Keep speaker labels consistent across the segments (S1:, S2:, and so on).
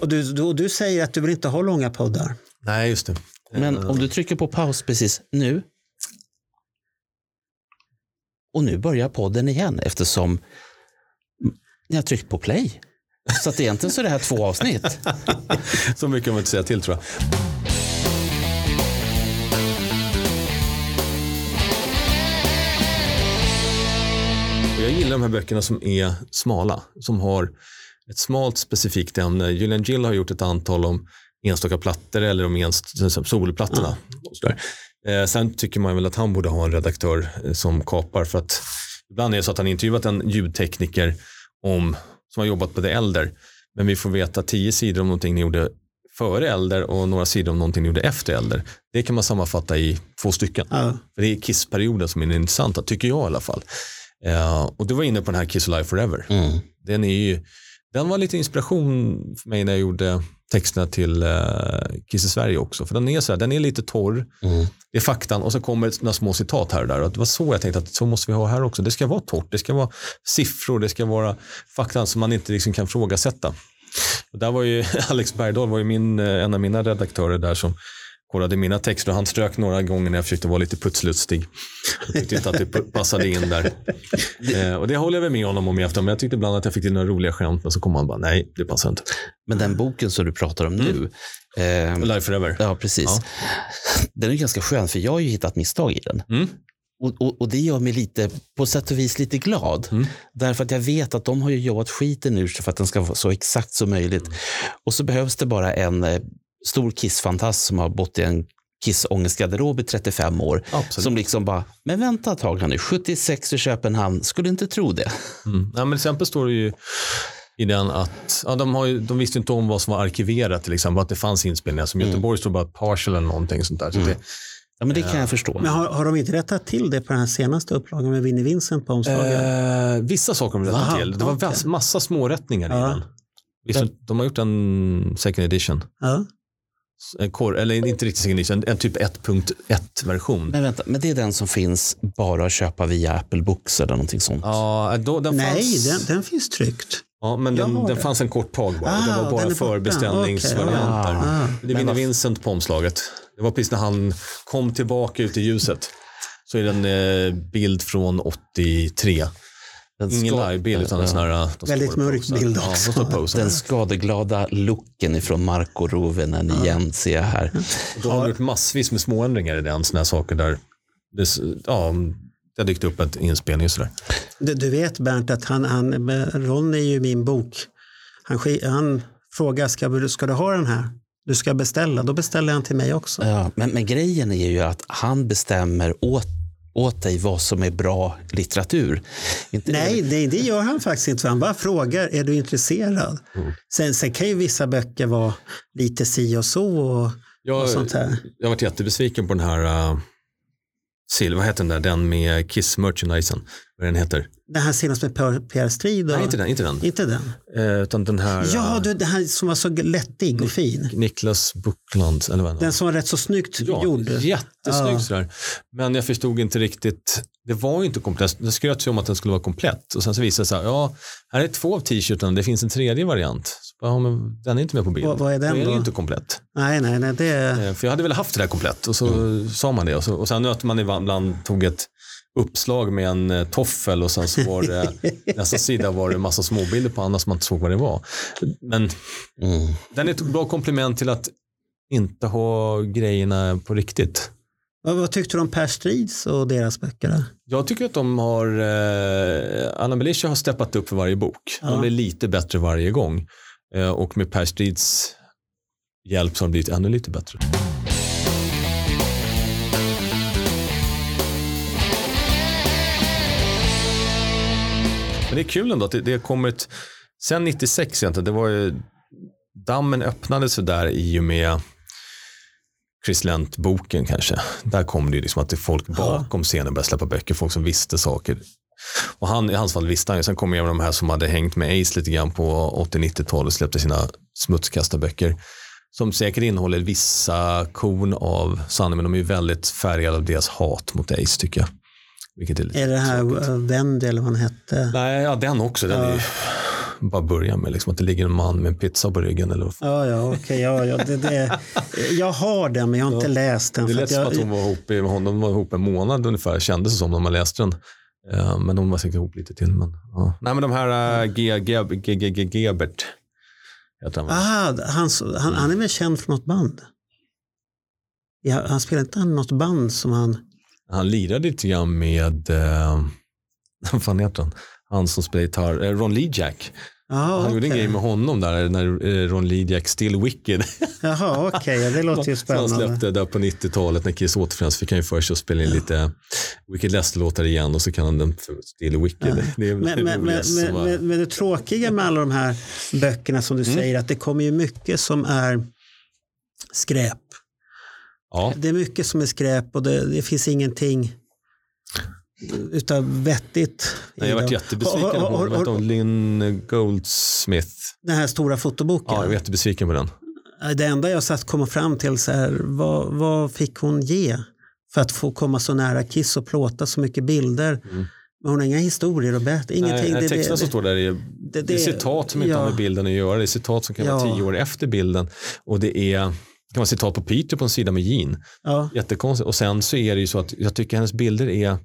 S1: Och du, du, du säger att du vill inte ha långa poddar.
S2: Nej, just det.
S3: Men om du trycker på paus precis nu. Och nu börjar podden igen eftersom ni har tryckt på play. Så att egentligen så är det här två avsnitt.
S2: Så mycket om jag inte säga till tror jag. Jag gillar de här böckerna som är smala, som har ett smalt specifikt ämne. Julian Gill har gjort ett antal om enstaka plattor eller om enst- solplattorna. Sådär. Eh, sen tycker man väl att han borde ha en redaktör eh, som kapar för att ibland är det så att han intervjuat en ljudtekniker om, som har jobbat på det äldre. Men vi får veta tio sidor om någonting ni gjorde före äldre och några sidor om någonting ni gjorde efter äldre. Det kan man sammanfatta i två stycken.
S1: Ja.
S2: För det är Kiss-perioden som är den intressanta, tycker jag i alla fall. Eh, och du var inne på den här Kiss Alive Forever.
S3: Mm.
S2: Den, är ju, den var lite inspiration för mig när jag gjorde texterna till uh, Kiss i Sverige också. För den är, så här, den är lite torr,
S3: Mm.
S2: det är faktan och så kommer några små citat här och där. Och det var så jag tänkte att så måste vi ha här också. Det ska vara torrt, det ska vara siffror, det ska vara faktan som man inte liksom kan frågasätta. Och där var ju Alex Bergdahl var ju min, eh, en av mina redaktörer där som kollade mina texter och han strök några gånger när jag försökte vara lite putslustig. Jag tyckte inte att det passade in där. Eh, och det håller jag väl med honom om i efterhand, men jag tyckte ibland att jag fick till några roliga skämt, men så kom han bara, nej, det passar inte.
S3: Men den boken som du pratar om nu. Eh,
S2: Life Forever.
S3: ja, precis.
S2: Ja.
S3: Den är ganska skön för jag har ju hittat misstag i den.
S2: Mm.
S3: Och, och, och det gör mig lite, på sätt och vis lite glad.
S2: Mm.
S3: Därför att jag vet att de har ju jobbat skiten ur sig för att den ska vara så exakt som möjligt. Och så behövs det bara en eh, stor Kiss-fantast som har bott i en Kiss-ångestgarderob i 35 år.
S2: Absolut.
S3: Som liksom bara, men vänta ett tag här nu, 76 i Köpenhamn, skulle inte tro det.
S2: Mm. Ja, men till exempel står det ju i den att ja, de, har ju, de visste inte om vad som var arkiverat till exempel, att det fanns inspelningar. Som Göteborg står bara partial eller någonting sånt där. Så det,
S3: Ja, men det kan jag förstå.
S1: Men har, har de inte rättat till det på den här senaste upplagan med Vinnie Vincent på omslaget?
S2: eh, vissa saker har de rättat
S1: Aha,
S2: till. Det var okay. massa smårättningar
S1: Ja.
S2: i den. De har gjort en second edition.
S1: ja.
S2: En core, eller inte riktigt edition, en typ 1.1-version.
S3: Men vänta, men det är den som finns bara att köpa via Apple Books eller någonting sånt.
S2: Ja, då, den
S1: Nej,
S2: fanns,
S1: den, den finns tryckt.
S2: ja, men den, den
S1: det.
S2: fanns en kort tag bara. det
S1: Ah,
S2: var bara
S1: den är borta.
S2: förbeställningsvarianter.
S1: Okej, ja.
S2: Det är Vinnie Vincent på omslaget. Det var precis när han kom tillbaka ut i ljuset. Så är det en eh, bild från 83.
S3: Den
S2: Ingen livebild utan en sån här... står
S1: Väldigt mörk bild
S2: Ja,
S1: också.
S2: posar.
S3: Den skadeglada looken ifrån Marco Rovinen igen ser jag här.
S2: Då har de gjort massvis med småändringar i den. Såna här saker där det, ja, det har dykt upp en inspelning och sådär.
S1: Du, du vet Bernt att han, han, Ron är ju min bok. Han, han frågar, ska, du- ska du ha den här? Du ska beställa. Då beställer han till mig också.
S3: Ja, men, men grejen är ju att han bestämmer åt, åt dig vad som är bra litteratur. Inte
S1: Nej, det, det gör han faktiskt inte. Han bara frågar, är du intresserad?
S2: Mm.
S1: Sen, sen kan ju vissa böcker vara lite si och så och,
S2: Jag,
S1: och sånt här.
S2: jag har varit jättebesviken på den här uh, Sil, vad heter den där, den med Kiss merchandisen. Vad den heter.
S1: Den här senaste med Per- Strid.
S2: Nej, inte den. Inte den.
S1: Inte den?
S2: Eh, utan den här
S1: Ja,
S2: eh,
S1: du, den här som var så lättig och fin.
S2: Niklas Buckland. Eller vad
S1: Den som var rätt så snyggt
S2: Ja,
S1: gjord.
S2: jättesnygg
S1: Ja.
S2: sådär. Men jag förstod inte riktigt. Det var ju inte komplett. Det skröts ju om att den skulle vara komplett. Och sen så visade det sig, ja, här är två av t-shirtarna. Det finns en tredje variant. Ja, men den är inte med på bild.
S1: Vad- är den
S2: då? är den ju inte komplett.
S1: Nej, nej, nej. Det,
S2: Eh, För jag hade väl haft det där komplett. Och så sa man det. Och, så, och sen att man ibland tog ett uppslag med en eh, toffel och sen så var det nästa sida var det massa småbilder på andra som man inte såg vad det var. Men
S3: Mm.
S2: den är ett bra komplement till att inte ha grejerna på riktigt.
S1: vad, vad tyckte du om Per Strids och deras böcker? Då?
S2: Jag tycker att de har, eh, Anna Belisha har steppat upp för varje bok.
S1: Ja.
S2: De blir lite bättre varje gång. Eh, och med Per Strids hjälp så har de blivit ännu lite bättre. Men det är kul ändå att det, det kommer ett Sen 96 egentligen, det var ju, dammen öppnades så där i och med Chris Lent-boken kanske. Där kom det ju liksom att det folk bakom scenen började släppa böcker, folk som visste saker. Och han, i hans fall visste han ju. Sen kom även de här som hade hängt med Ace lite grann på 80-90-talet och släppte sina smutskastarböcker. Som säkert innehåller vissa korn av sanning, men de är ju väldigt färgade av deras hat mot Ace tycker jag. Vilket är, lite
S1: Är det här Wendy eller vad han hette?
S2: Nej, ja, den också. Den är ju, bara börja med liksom, att det ligger en man med en pizza på ryggen. Eller, vad.
S1: Ja, ja, okej. ja, ja, det, det, jag har den, men jag har inte läst den.
S2: det
S1: för
S2: lät som att hon var ihop de var ihop en månad ungefär, kändes det som när man läste den. Eh, Men de var säkert ihop lite till. Men, ja. Nej men de här uh, G, G, G, G, G, Gebert. Heter han, va?
S1: aha, han, han, han är väl känd för något band? Ja, han spelar inte han något band som han...
S2: Han lirade lite grann med, uh, vad fan heter han? Han som spelar gitarr, eh, Ron Lejack.
S1: Jaha,
S2: Han gjorde en
S1: okej.
S2: grej med honom där när eh, Ron Lejack Still Wicked.
S1: Jaha, okej. ja, det låter ju
S2: Som han
S1: spännande.
S2: släppte där på 90-talet när Kiss återförenades fick han ju för sig att spela in lite Wicked Lester-låtar igen och så kan han den för Still Wicked. Det är
S1: Men, men, men,
S2: roligast som
S1: men,
S2: var-
S1: men, men det tråkiga med alla de här böckerna som du
S2: Mm.
S1: säger, att det kommer ju mycket som är skräp.
S2: ja.
S1: Det är mycket som är skräp och det, det finns ingenting utav vettigt.
S2: Nej, jag varit jättebesviken på
S1: har- har-
S2: Lynn Goldsmith.
S1: Den här stora fotoboken.
S2: Ja, jag var jättebesviken på den.
S1: Det enda jag satt komma fram till så här, vad, vad fick hon ge för att få komma så nära Kiss och plåta så mycket bilder? Men hon har inga historier att berätta, ingenting.
S2: Nej,
S1: det, det,
S2: som står där är, det,
S1: det-
S2: är citat som inte
S1: ja.
S2: har med bilden att göra. Det är citat som kan vara
S1: Ja.
S2: tio år efter bilden. Och det är kan vara citat på Peter på en sida med Gene.
S1: ja,
S2: Jättekonstigt. Och sen så är det ju så att jag tycker hennes bilder är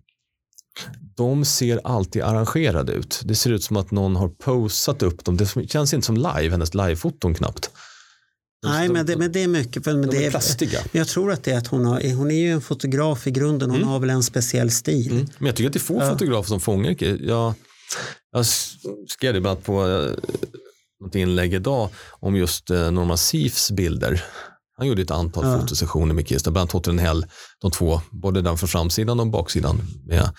S2: de ser alltid arrangerade ut. Det ser ut som att någon har posat upp dem. Det känns inte som live, hennes livefoton knappt.
S1: Nej
S2: de-
S1: men det, men det är mycket. För, men
S2: de
S1: det
S2: är
S1: är,
S2: plastiga.
S1: men jag tror att det är att hon, har, hon är ju en fotograf i grunden, hon har väl en speciell stil.
S2: Mm. Men jag tycker att det är få
S1: Ja.
S2: fotografer som fångar. Jag, jag skrev det bland annat på eh, något inlägg idag om just eh, Norman Seafs bilder. Han gjorde ett antal
S1: Ja.
S2: fotosessioner med där Bland annat Hotel Hell, de två, både den från framsidan och baksidan med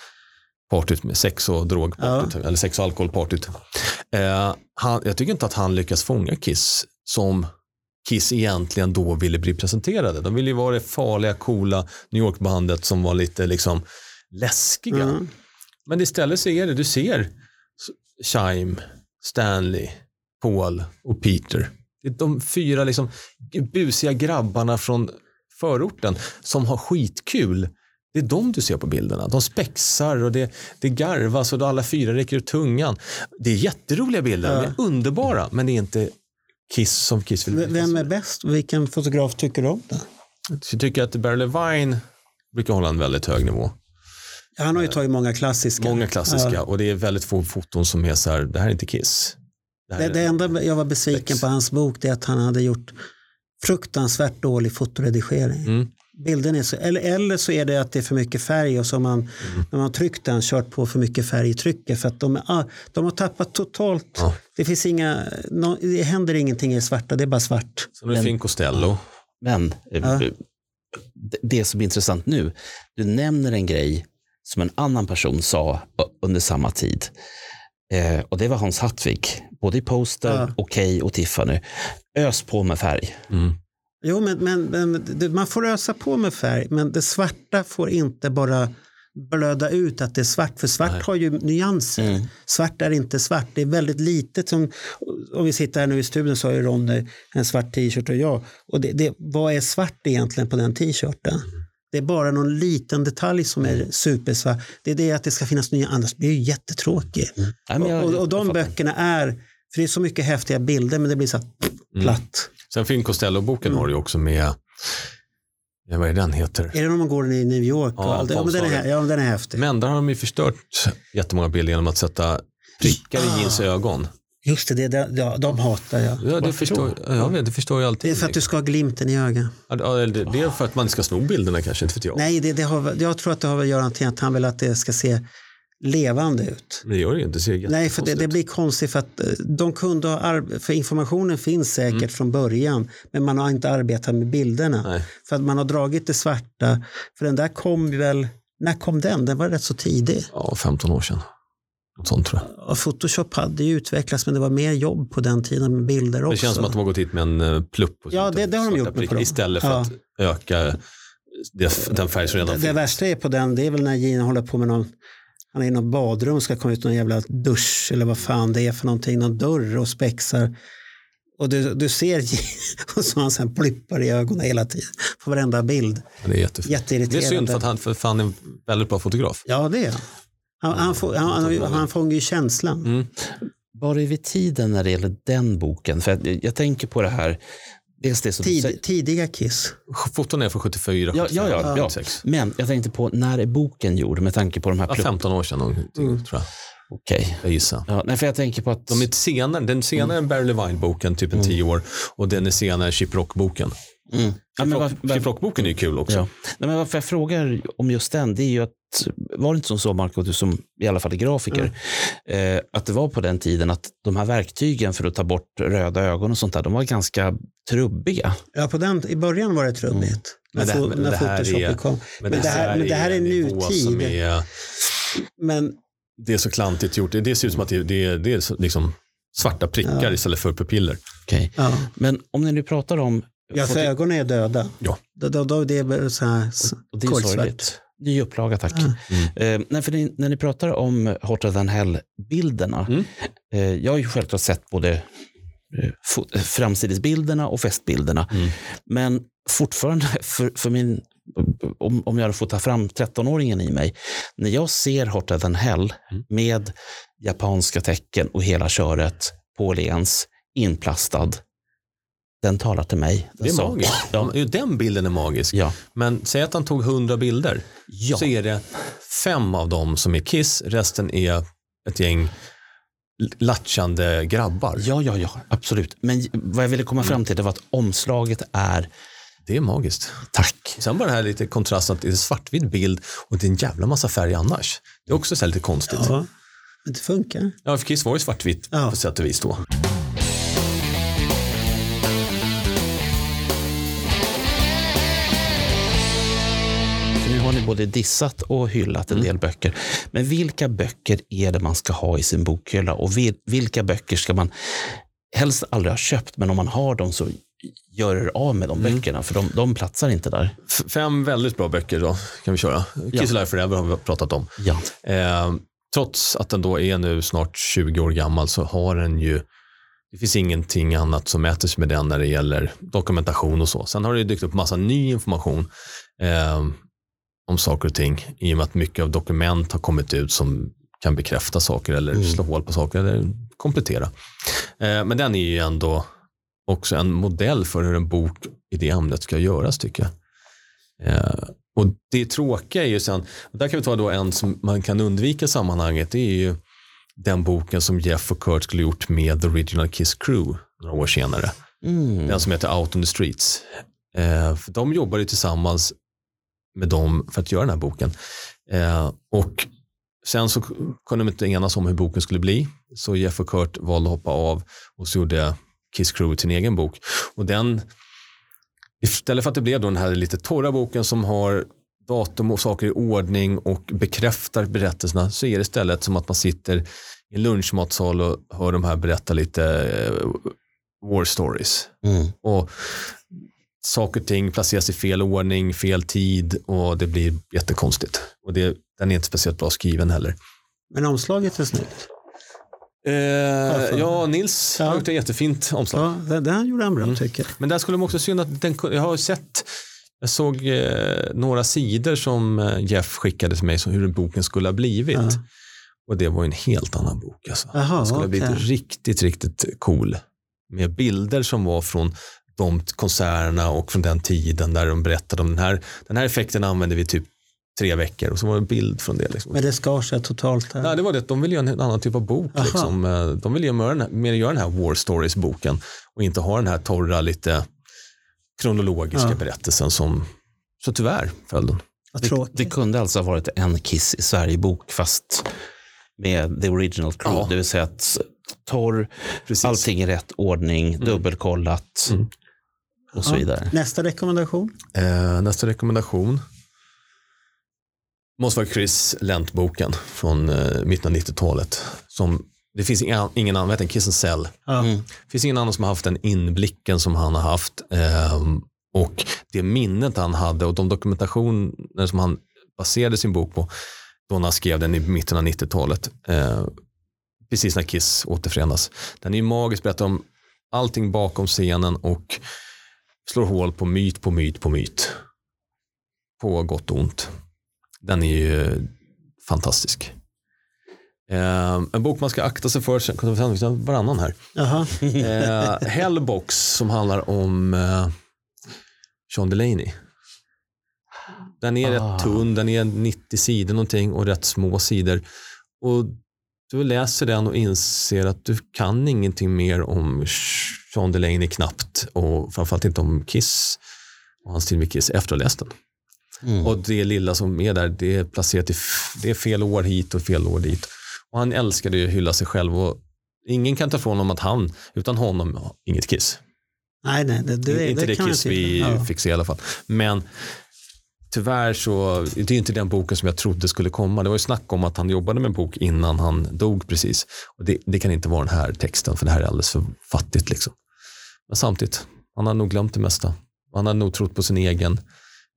S2: partyt med sex och drogpartyt, eller sex och alkoholpartyt. Eh, han, jag tycker inte att han lyckas fånga Kiss som Kiss egentligen då ville bli presenterade. De ville ju vara det farliga, coola New York-bandet som var lite liksom läskiga.
S1: Mm.
S2: Men istället så är det, du ser Chime, Stanley, Paul och Peter. De fyra liksom busiga grabbarna från förorten som har skitkul. Det är de du ser på bilderna. De spexar och det, det garvas och alla fyra räcker ut tungan. Det är jätteroliga bilder, de är underbara, men det är inte Kiss som Kiss vill.
S1: Vem är bäst? Vilken fotograf tycker du om det?
S2: Jag tycker att Barry Levine brukar hålla en väldigt hög nivå.
S1: Han har ju tagit många klassiska.
S2: Många klassiska
S1: Ja.
S2: och det är väldigt få foton som är så här, det här är inte Kiss. Det
S1: Det,
S2: är-
S1: det enda jag var besviken
S2: Sex.
S1: på hans bok det är att han hade gjort fruktansvärt dålig fotoredigering.
S2: Mm.
S1: Bilden är så, eller, eller så är det att det är för mycket färg och så har man,
S2: Mm.
S1: när man har tryckt den kört på för mycket färg i trycket för att de, är- ah, de har tappat totalt.
S2: Ja.
S1: Det finns inga, no, det händer ingenting i det svarta, det är bara svart.
S2: Har du Finn Costello.
S3: Men eh,
S1: Ja.
S3: det- som är intressant nu, du nämner en grej som en annan person sa under samma tid. Eh, och det var Hans Hattvik, både i Poster,
S1: Ja.
S3: Okej och Tiffany. Ös på med färg.
S2: Mm.
S1: Jo, men, men, men man får ösa på med färg, men det svarta får inte bara blöda ut att det är svart, för svart har ju nyanser.
S3: Mm.
S1: Svart är inte svart, det är väldigt litet. Som, om vi sitter här nu i studion så har ju Ronny en svart t-shirt och jag. Och det, det, vad är svart egentligen på den t-shirten? Det är bara någon liten detalj som är supersvart. Det är det att det ska finnas nya, annars blir det ju jättetråkigt.
S3: Nej, jag-
S1: och, och, och de böckerna är, för det är så mycket häftiga bilder men det blir så här platt.
S2: Sen Finn Costello-boken har du ju också med, ja, vad är den heter?
S1: Är det när man går i New York?
S2: Ja,
S1: allt ja, men den är, ja, den är häftig.
S2: Men där har de ju förstört jättemånga bilder genom att sätta prickar i Jeans ögon.
S1: Just det, det, ja, de hatar jag.
S2: Ja, det förstår, jag vet, det förstår jag alltid.
S1: Det är för att du ska ha glimten i ögat.
S2: Ja, det- det är för att man ska sno bilderna kanske, inte vet jag.
S1: Nej, det, det har, jag tror att det har att göra med att han vill att det ska se levande ut.
S2: Men det gör det ju inte, det ser
S1: Nej, för det, det blir konstigt för att eh, de kunde ha för informationen finns säkert från början, men man har inte arbetat med bilderna.
S2: Mm. Nej.
S1: För att man har dragit det svarta, för den där kom väl, när kom den? Den var rätt så tidig.
S2: Ja, 15 år sedan. Något sånt tror jag.
S1: Ja, Photoshop hade ju utvecklats men det var mer jobb på den tiden med bilder också.
S2: Det känns som att de har gått hit med en eh, plupp.
S1: Ja, det- det har de gjort med
S2: prickar
S1: på dem.
S2: Istället för
S1: Ja.
S2: att öka det, den färg som redan
S1: Det
S2: finns.
S1: värsta är på den, det är väl när Gina håller på med någon, han är i något badrum och ska komma ut någon jävla dusch eller vad fan det är för någonting, någon dörr och spexar. Och du, du ser och så han sen plippar i ögonen hela tiden på varenda bild.
S2: Det är jättefint. Det är
S1: Jätteirriterande.
S2: synd för att han, för fan är en väldigt bra fotograf.
S1: Ja, det är han. Han, han, får, han, han, han fångar ju känslan.
S2: Mm.
S3: Var är vi tiden när det gäller den boken? För jag, jag tänker på det här. Dels det som säger-
S1: Tid, tidiga Kiss.
S2: Foton är från 74,
S3: Ja, ja, ja,
S2: 75,
S3: ja.
S2: 76.
S3: Men jag tänkte på när är boken gjord med tanke på de här
S2: Ja,
S3: plupp-
S2: 15 år sedan någonting,
S1: Mm.
S2: tror jag.
S3: Okej.
S2: Jag gissar.
S3: Ja, nej, för jag tänker på att...
S2: De är senare, den är senare än Barry Levine-boken, typ en tio år. Och den är senare Chip Rock-boken.
S3: Mm. Ja, men
S2: Chip
S3: var,
S2: Rock-
S3: var,
S2: Chip Rock-boken är ju kul också.
S3: ja. nej, men varför jag frågar om just den, det är ju att var det inte som så, Marco, du som i alla fall är grafiker, eh, att det var på den tiden att de här verktygen för att ta bort röda ögon och sånt där, de var ganska trubbiga.
S1: Ja, på den, I början var det trubbigt.
S2: Men
S1: När,
S2: det-
S1: fo-
S2: men
S1: när
S2: det här
S1: Photoshop
S2: är-
S1: kom. Men, det här, men det här är nutid.
S2: Som är,
S1: Men
S2: det är så klantigt gjort. Det, det ser ut som att det, det, är- det är så- liksom svarta prickar
S1: Ja.
S2: istället för pupiller.
S3: Okej.
S1: ja,
S3: Men om ni nu pratar om...
S1: ja för ögonen är döda.
S2: Ja.
S1: Då, då, då, det är så här s-
S3: Och det är sorgligt. Ny upplaga, tack.
S1: Ja.
S3: Eh, nej, för ni, när ni pratar om Hotter than Hell-bilderna,
S2: Mm.
S3: eh, jag har ju självklart sett både eh, fo- framsidesbilderna och festbilderna.
S2: Mm.
S3: Men fortfarande, för, för min, om, om jag får ta fram 13-åringen i mig, när jag ser Hotter than Hell
S2: Mm.
S3: med japanska tecken och hela köret på Åhléns, inplastad, den talar till mig. Den
S2: Det är
S3: sa-
S2: magiskt.
S3: Ja,
S2: Ja, den bilden är magisk.
S3: ja,
S2: Men säg att han tog 100 bilder.
S3: ja.
S2: Så är det fem av dem som är Kiss. Resten är ett gäng latchande grabbar.
S3: Ja, ja, ja, absolut. Men vad jag ville komma fram till det var att omslaget är
S2: Det är magiskt.
S3: tack.
S2: Sen bara det här lite kontrasten att det är en svartvit bild och det är en jävla massa färg annars. Det är också så här lite konstigt. Ja.
S1: Ja, men det funkar.
S2: för Kiss var ju svartvitt
S1: Ja.
S2: på sätt och vis då.
S3: Har ni både dissat och hyllat en del böcker. Men vilka böcker är det man ska ha i sin bokhylla? Och vil- vilka böcker ska man helst aldrig ha köpt, men om man har dem så gör er av med de böckerna, för de, de platsar inte där.
S2: Fem väldigt bra böcker då kan vi köra. Kiss Alive Forever har vi pratat om.
S3: Ja.
S2: Eh, trots att den då är nu snart 20 år gammal så har den ju det finns ingenting annat som mäter sig med den när det gäller dokumentation och så. Sen har det ju dykt upp massa ny information eh, om saker och ting i och med att mycket av dokument har kommit ut som kan bekräfta saker eller slå hål på saker eller komplettera. Eh, men den är ju ändå också en modell för hur en bok i det ämnet ska göras tycker jag. Eh, och det tråkiga är ju sen, där kan vi ta då en som man kan undvika i sammanhanget, det är ju den boken som Jeff och Kurt skulle gjort med The Original Kiss Crew några år senare.
S3: Mm.
S2: Den som heter Out on the Streets. Eh, de jobbar ju tillsammans med dem för att göra den här boken. Eh, och sen så kunde de inte enas om hur boken skulle bli. Så Jeff och Kurt valde att hoppa av och så gjorde Kiss Crew till en egen bok. Och den, istället för att det blev då den här lite torra boken som har datum och saker i ordning och bekräftar berättelserna så är det istället som att man sitter i en lunchmatsal och hör de här berätta lite eh, war stories.
S3: Mm.
S2: Och saker och ting placeras i fel ordning, fel tid och det blir jättekonstigt. Och det, den är inte speciellt bra skriven heller.
S1: Men omslaget är snyggt.
S2: Eh, ja, Nils
S1: Ja.
S2: har gjort ett jättefint omslag.
S1: Ja, det, det gjorde han bra
S2: Mm.
S1: tycker jag.
S2: Men där skulle de också synd att den, jag har sett, jag såg eh, några sidor som eh, Jeff skickade till mig som hur boken skulle ha blivit.
S1: Ja.
S2: Och det var en helt annan bok. Alltså.
S1: Jaha,
S2: den skulle ha
S1: okej.
S2: blivit riktigt, riktigt cool. Med bilder som var från de konserterna och från den tiden där de berättade om den här, den här effekten använde vi typ tre veckor och så var det en bild från det. Liksom.
S1: Men det skar sig totalt här.
S2: Nej, det var det. De ville göra en annan typ av bok.
S1: Aha.
S2: Liksom. Eh, De ville göra mer göra den här War Stories-boken och inte ha den här torra, lite kronologiska
S1: Ja.
S2: berättelsen som, så tyvärr föll den.
S3: Det, det kunde alltså ha varit en Kiss i Sverige-bok, fast med the original crew.
S2: Ja.
S3: Det vill säga att torr,
S2: Precis.
S3: allting i rätt ordning, dubbelkollat
S2: Mm.
S3: Och så vidare.
S1: Nästa rekommendation.
S2: Eh, nästa rekommendation. måste vara Chris Lent-boken från eh, mitten av 90-talet. Som, det finns ingen, ingen annan, vad heter den? Kiss and Sell.
S3: Mm.
S2: Det finns ingen annan som har haft den inblicken som han har haft. ehm, och det minnet han hade och de dokumentationer som han baserade sin bok på då när han skrev den i mitten av 90-talet. Eh, precis när Kiss återförenas. Den är ju magisk, berättar om allting bakom scenen och slår hål på myt på myt på myt. På gott och ont. Den är ju fantastisk. Eh, en bok man ska akta sig för, sen kan vi varannan här. Eh, Hellbox som handlar om eh, Sean Delaney. Den är
S3: Ah.
S2: rätt tunn, den är 90 sidor någonting och rätt små sidor. Och du läser den och inser att du kan ingenting mer om Sean Delaney knappt och framförallt inte om Kiss och hans tid med Kiss efter att ha läst den.
S3: Mm.
S2: Och det lilla som är där, det är placerat i, det är fel år hit och fel år dit. Och han älskade ju att hylla sig själv och ingen kan ta ifrån honom att han, utan honom, ja, inget Kiss.
S1: Nej, nej, det, det,
S2: inte det,
S1: jag
S2: Kiss vi
S1: Ja.
S2: fick se i alla fall. Men tyvärr så, det är inte den boken som jag trodde skulle komma. Det var ju snack om att han jobbade med en bok innan han dog precis. Och det, det kan inte vara den här texten, för det här är alldeles för fattigt. Liksom. Men samtidigt, han har nog glömt det mesta. Han har nog trott på sin egen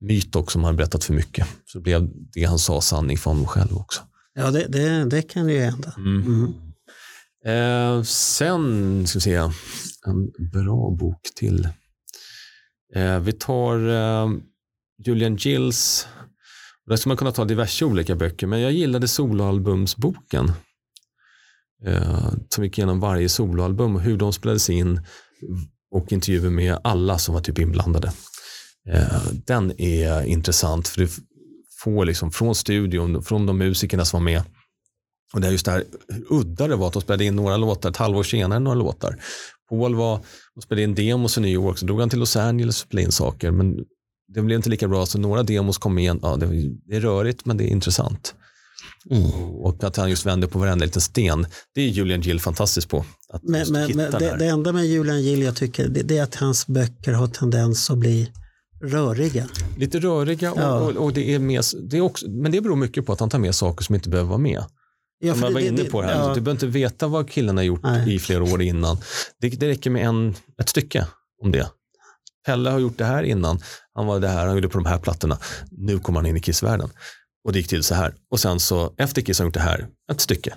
S2: myt också, som han berättat för mycket. Så blev det han sa sanning för honom själv också.
S1: Ja, det, det, det kan ju hända. Mm.
S2: Eh, sen ska vi se, en bra bok till. Eh, vi tar eh, Julian Gills. Där ska man kunna ta diverse olika böcker, men jag gillade soloalbumsboken. Eh, som gick igenom varje soloalbum och hur de spelades in och intervjuer med alla som var typ inblandade. Eh, den är intressant för du får liksom från studion, från de musikerna som var med och det är just det här hur udda det var att de spelade in några låtar, ett halvår senare några låtar. Paul var och spelade in demos i New York, så drog han till Los Angeles och spelade in saker. Men det blev inte lika bra, så några demos kom igen. Ja, det, det är rörigt, men det är intressant.
S3: Mm.
S2: Och att han just vänder på varenda liten sten, det är Julian Gill fantastisk på. Att
S1: Men, men, men det, det enda med Julian Gill jag tycker det, det är att hans böcker har tendens att bli röriga.
S2: Lite röriga, och,
S1: Ja.
S2: och, och det är med, det är också, men det beror mycket på att han tar med saker som inte behöver vara med.
S1: Ja,
S2: Som jag var
S1: det-
S2: inne
S1: det-
S2: på här,
S1: ja.
S2: du behöver inte veta vad killen har gjort
S1: Nej.
S2: i flera år innan. Det, det räcker med en, ett stycke om det. Pelle har gjort det här innan, han var det här, han gjorde på de här plattorna. Nu kommer han in i Kiss-världen. Och det gick till så här. Och sen så, efter Kiss har gjort det här, ett stycke.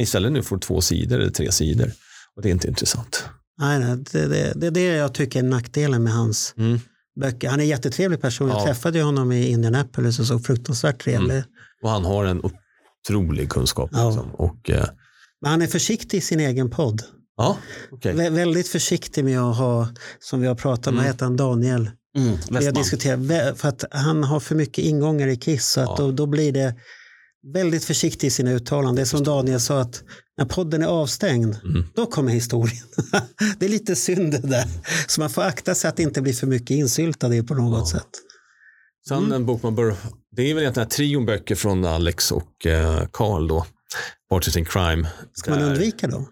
S2: Istället nu får du två sidor eller tre sidor. Och det är inte intressant.
S1: Nej, nej, det, det, det är det jag tycker är nackdelen med hans
S2: Mm.
S1: böcker. Han är en jättetrevlig person. Jag
S2: Ja.
S1: träffade honom i Indianapolis och så fruktansvärt trevlig.
S2: Och han har en otrolig kunskap.
S1: Ja.
S2: Liksom. Och, eh,
S1: Men han är försiktig i sin egen podd.
S2: ja, okej.
S1: Vä- väldigt försiktig med att ha, som vi har pratat om,
S2: Mm.
S1: heter han, Daniel?
S3: Mm.
S1: Diskuterat, vä- för att han har för mycket ingångar i Kiss. Så att
S2: Ja.
S1: då, då blir det väldigt försiktig i sina uttalanden. Det är som Daniel sa att när podden är avstängd,
S2: Mm.
S1: då kommer historien. det är lite synd det där. Så man får akta sig att det inte blir för mycket insyltad i på något
S2: Ja.
S1: sätt.
S2: Sen
S1: Mm.
S2: en bok man bör, det är väl egentligen trion böcker från Alex och eh, Carl då. Partners in Crime.
S1: Ska man undvika dem?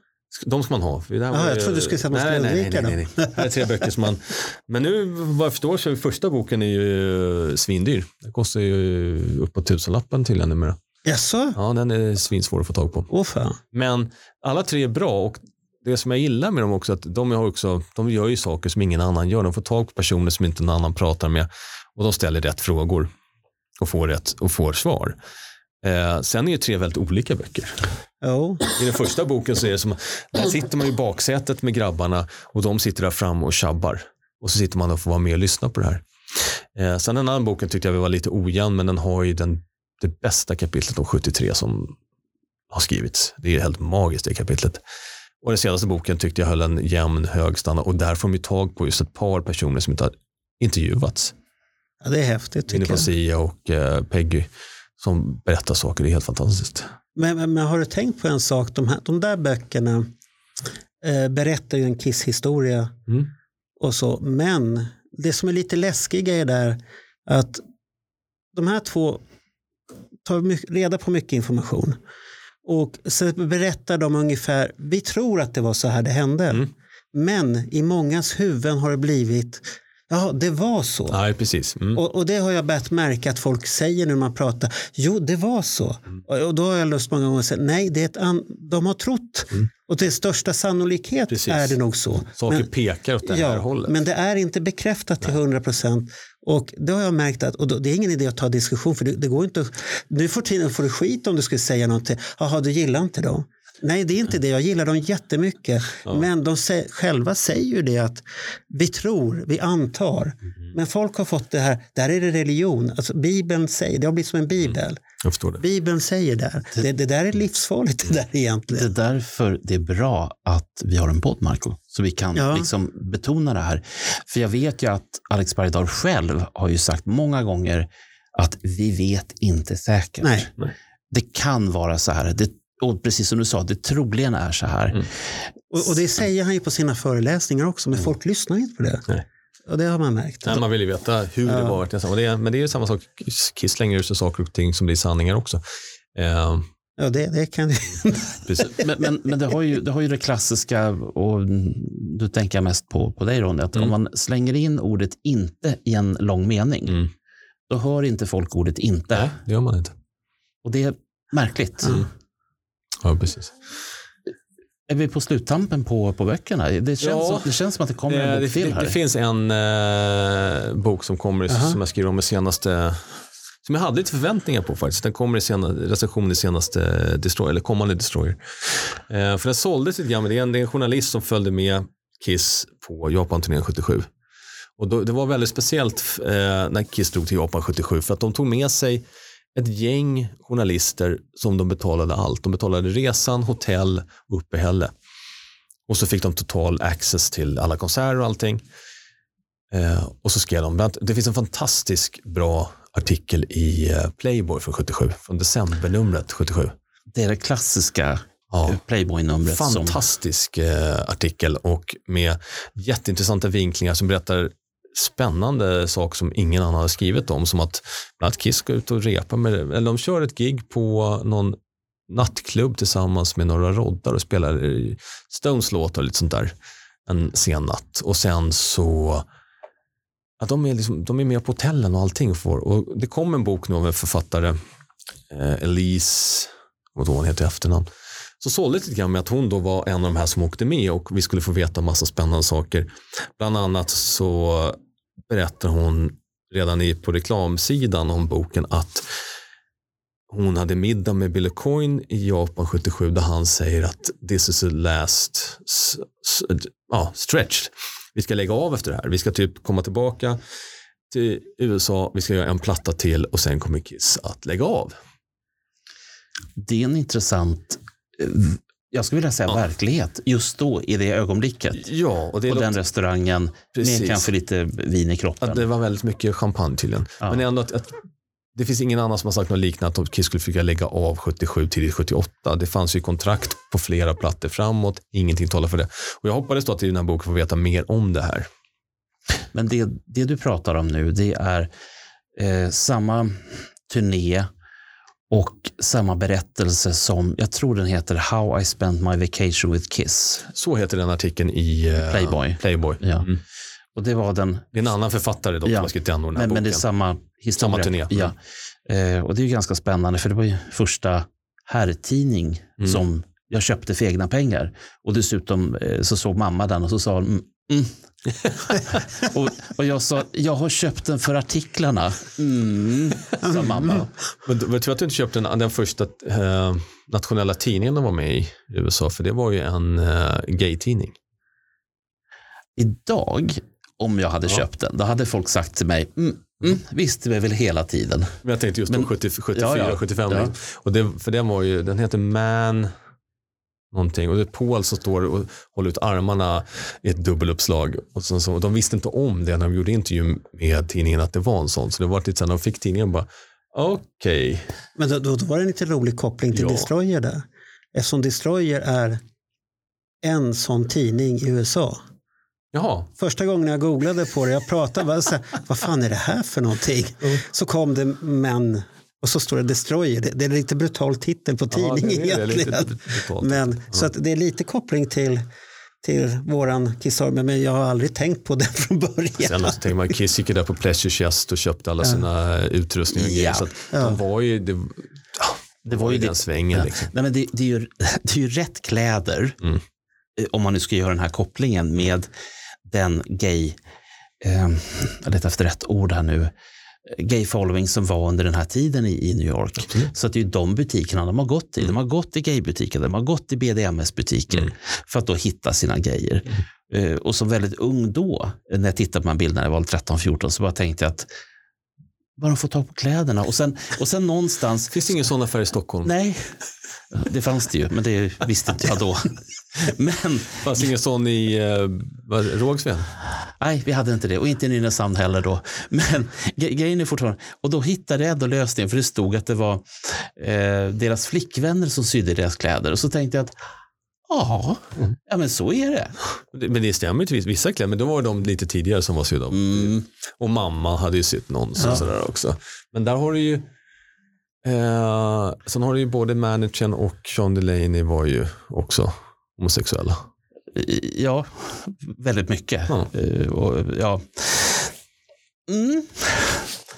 S2: De ska man ha. För det var
S1: jag
S2: ju-
S1: trodde du skulle säga att man skulle
S2: nej,
S1: undvika
S2: nej, nej, nej. Det här är tre böcker som man... Men nu vad jag förstår så är första boken är ju svindyr. Den kostar ju uppåt tusenlappen till numera.
S1: Jaså?
S2: Ja, den är svinsvår att få tag på.
S1: Åh fan.
S2: Men alla tre är bra och det som jag gillar med dem också är att de, har också, de gör ju saker som ingen annan gör. De får tag på personer som inte någon annan pratar med och de ställer rätt frågor och får, rätt, och får svar. Eh, sen är det tre väldigt olika böcker.
S1: Jo.
S2: I den första boken så är det som, där sitter man i baksätet med grabbarna och de sitter där framme och tjabbar. Och så sitter man och får vara med och lyssna på det här. Eh, sen den andra boken tyckte jag var lite ojämn, men den har ju den, det bästa kapitlet om 73 som har skrivits. Det är helt magiskt det kapitlet. Och den senaste boken tyckte jag höll en jämn hög standard och där får de ju tag på just ett par personer som inte har intervjuats.
S1: Ja, det är häftigt tycker jag.
S2: Sia och eh, Peggy som berättar saker. Det är helt fantastiskt.
S1: Men, men, men har du tänkt på en sak? De, här, de där böckerna eh, berättar ju en Kiss-historia
S2: Mm.
S1: och så. Men det som är lite läskiga är där att de här två tar mycket, reda på mycket information. Och så berättar de ungefär, vi tror att det var så här det hände.
S2: Mm.
S1: Men i mångas huvuden har det blivit, Ja, det var så.
S2: Nej, precis. Mm.
S1: Och, och det har jag börjat märka att folk säger när man pratar. Jo, det var så. Och, och då har jag lust många gånger att säga nej, det är ett an- de har trott. Och till största sannolikhet
S2: Precis.
S1: är det nog så.
S2: Saker
S1: Men-
S2: pekar åt det här
S1: Ja,
S2: hållet.
S1: men det är inte bekräftat till 100 procent. Och det har jag märkt att och då, det är ingen idé att ta diskussion för det, det går inte. Nu för tiden får du skit om du skulle säga någonting. Jaha, du gillar inte dem. Nej, det är inte det. Jag gillar dem jättemycket. Men de sä- själva säger ju det att vi tror, vi antar.
S2: Mhm.
S1: Men folk har fått det här, där är det religion. Alltså, Bibeln säger, det har blivit som en bibel.
S2: Jag förstår det.
S1: Bibeln säger där. Det, det där är livsfarligt det där
S3: Det är
S1: egentligen.
S3: därför det är bra att vi har en podd, Marco. Så vi kan
S1: Ja.
S3: liksom betona det här. För jag vet ju att Alex Bergdahl själv har ju sagt många gånger att vi vet inte säkert.
S1: Nej.
S3: Det kan vara så här. Det, och precis som du sa, det troligen är så här.
S2: Mm.
S1: Och, och det säger han ju på sina föreläsningar också, men folk lyssnar inte på det.
S2: Nej.
S1: Och det har man märkt.
S2: Nej, man vill ju veta hur det var. Och det är, men det är ju samma sak. Kiss slänger ut saker och ting som blir sanningar också. Eh,
S1: Ja, det, det kan
S2: precis.
S3: Men, men, men det, har ju, det har ju det klassiska, och du tänker mest på, på dig Ronny, att om man slänger in ordet inte i en lång mening,
S2: Mm.
S3: då hör inte folk ordet inte.
S2: Nej, det gör man inte.
S3: Och det är märkligt.
S2: Ja, precis.
S3: Är vi på sluttampen på, på böckerna? Det känns,
S2: Ja.
S3: som, det känns som att det kommer en
S2: Eh,
S3: bok
S2: det,
S3: till
S2: det,
S3: här.
S2: det finns en eh, bok som kommer
S1: Aha.
S2: som jag skriver om i senaste som jag hade lite förväntningar på faktiskt. Den kommer i sena, recension i senaste Destroyer, eller kommande Destroyer. Eh, för den såldes lite grann, men det är, en, det är en journalist som följde med Kiss på Japan-turnén 77. Och då, det var väldigt speciellt eh, när Kiss drog till Japan 77 för att de tog med sig ett gäng journalister som de betalade allt. De betalade resan, hotell och uppehälle. Och så fick de total access till alla konserter och allting. Eh, och så skrev de, det finns en fantastisk bra artikel i eh, Playboy från 77, från decembernumret 77.
S3: Det är det klassiska
S2: Ja.
S3: eh, Playboy-numret. Som,
S2: Fantastisk eh, artikel och med jätteintressanta vinklingar som berättar spännande saker som ingen annan har skrivit om. Som att bland annat Kiss ska ut och repa med, eller de kör ett gig på någon nattklubb tillsammans med några roddar och spelar Stones låtar och lite sånt där en sen natt. Och sen så att de, är liksom, de är med på hotellen och allting. Får, och det kom en bok nu av en författare, eh, Elise, vad hon heter i efternamn, så sålde det lite grann med att hon då var en av de här som åkte med och vi skulle få veta massa spännande saker. Bland annat så berättar hon redan i, på reklamsidan om boken att hon hade middag med Billy Coyne i Japan 77 där han säger att this is the last ja, stretch. Vi ska lägga av efter det här. Vi ska typ komma tillbaka till USA, vi ska göra en platta till och sen kommer Kiss att lägga av.
S3: Det är en intressant, eh, jag skulle vilja säga
S2: Ja.
S3: verklighet, just då i det ögonblicket.
S2: Ja, och det,
S3: På
S2: låter-
S3: den restaurangen
S2: Precis.
S3: med kanske lite vin i kroppen.
S2: att det var väldigt mycket champagne tydligen.
S3: Ja.
S2: Men ändå att, att det finns ingen annan som har sagt något liknande att Kiss skulle försöka lägga av 77 till 78. Det fanns ju kontrakt på flera plattor framåt. Ingenting talar för det. Och jag hoppades då att i den här boken få veta mer om det här.
S3: Men det, det du pratar om nu, det är eh, samma turné och samma berättelse som, jag tror den heter How I spent my vacation with Kiss.
S2: Så heter den artikeln i eh,
S3: Playboy.
S2: Playboy.
S3: Ja.
S2: Mm.
S3: Och det var den,
S2: Det är en annan författare dock
S3: Ja.
S2: som har skrivit den, här
S3: men,
S2: boken.
S3: men det är samma historia.
S2: Samma turné.
S3: Ja. Eh, och det är ju ganska spännande för det var ju första herrtidning
S2: Mm.
S3: som jag köpte för egna pengar. Och dessutom eh, så såg mamma den och så sa hon, mm, mm. och, och jag sa, jag har köpt den för artiklarna. Mm, sa mamma.
S2: Men du- vet du att du inte köpte den, den första eh, nationella tidningen de var med i i USA? För det var ju en eh, gay-tidning.
S3: Idag, om jag hade
S2: Ja.
S3: köpt den, då hade folk sagt till mig, mm, mm, visste vi väl hela tiden.
S2: Men jag tänkte just då
S3: Men-
S2: 70, 74,
S3: Ja, ja.
S2: 75.
S3: Ja.
S2: Och det, för den var ju, den heter Man någonting. Och det är Paul som står och håller ut armarna i ett dubbeluppslag. Och så, så, och de visste inte om det när de gjorde intervju med tidningen att det var en sån. Så det var lite när de fick tidningen bara, okej.
S1: Men då, då, då var det en lite rolig koppling till
S2: Ja.
S1: Destroyer där. Eftersom Destroyer är en sån tidning i USA.
S2: Jaha,
S1: Första gången jag googlade på det, jag pratade bara så här, vad fan är det här för någonting? Så kom det men och så står det Destroyer. Det, det är en lite brutal titel på
S2: Ja,
S1: tidningen
S2: lite
S1: egentligen. Men, Så att det är lite koppling till till våran Kissarmy, men jag har aldrig tänkt på det från början.
S2: Sen så tänker man, Kiss gick ju där på Pleasure Chest och köpte alla sina utrustningar och grejer.
S3: Ja.
S2: Så att
S1: Ja.
S2: de var ju, det,
S3: Det var ju
S2: den
S3: det.
S2: svängen.
S3: Ja.
S2: Liksom.
S3: Nej, men det, det, är ju, det är ju rätt kläder,
S2: Mm.
S3: eh, om man nu ska göra den här kopplingen med den gay, eh, jag letar efter rätt ord här nu, gay following som var under den här tiden i, i New York.
S2: Absolut.
S3: Så att det är ju de butikerna de har gått i. De har gått i gaybutiker, de har gått i BDMS-butiker
S2: Mm.
S3: för att då hitta sina grejer. Eh, och som väldigt ung då, när jag tittade på de bilderna, jag var 13-14, så bara tänkte jag att bara de får tag på kläderna. Och sen, och sen någonstans
S2: Finns det ingen sån affär i Stockholm?
S3: Nej, det fanns det ju, men det visste inte jag då. Men
S2: Fanns ingen sån i eh, Rågsved?
S3: nej, vi hade inte det och inte i Nynäshamn heller då. Men gre- grejen är fortfarande, och då hittade jag ändå lösningen för det stod att det var eh, deras flickvänner som sydde deras kläder och så tänkte jag att ja, ja men så är det.
S2: Men det stämmer ju till viss- vissa kläder, men då var de lite tidigare som var sydda.
S3: Mm.
S2: Och mamma hade ju sytt någon
S1: Ja.
S2: sådär också. Men där har du ju eh, sen har du ju både managern och Sean Delaney var ju också homosexuella.
S3: Ja, väldigt mycket.
S2: Ja.
S3: Eh, och, ja. Mm.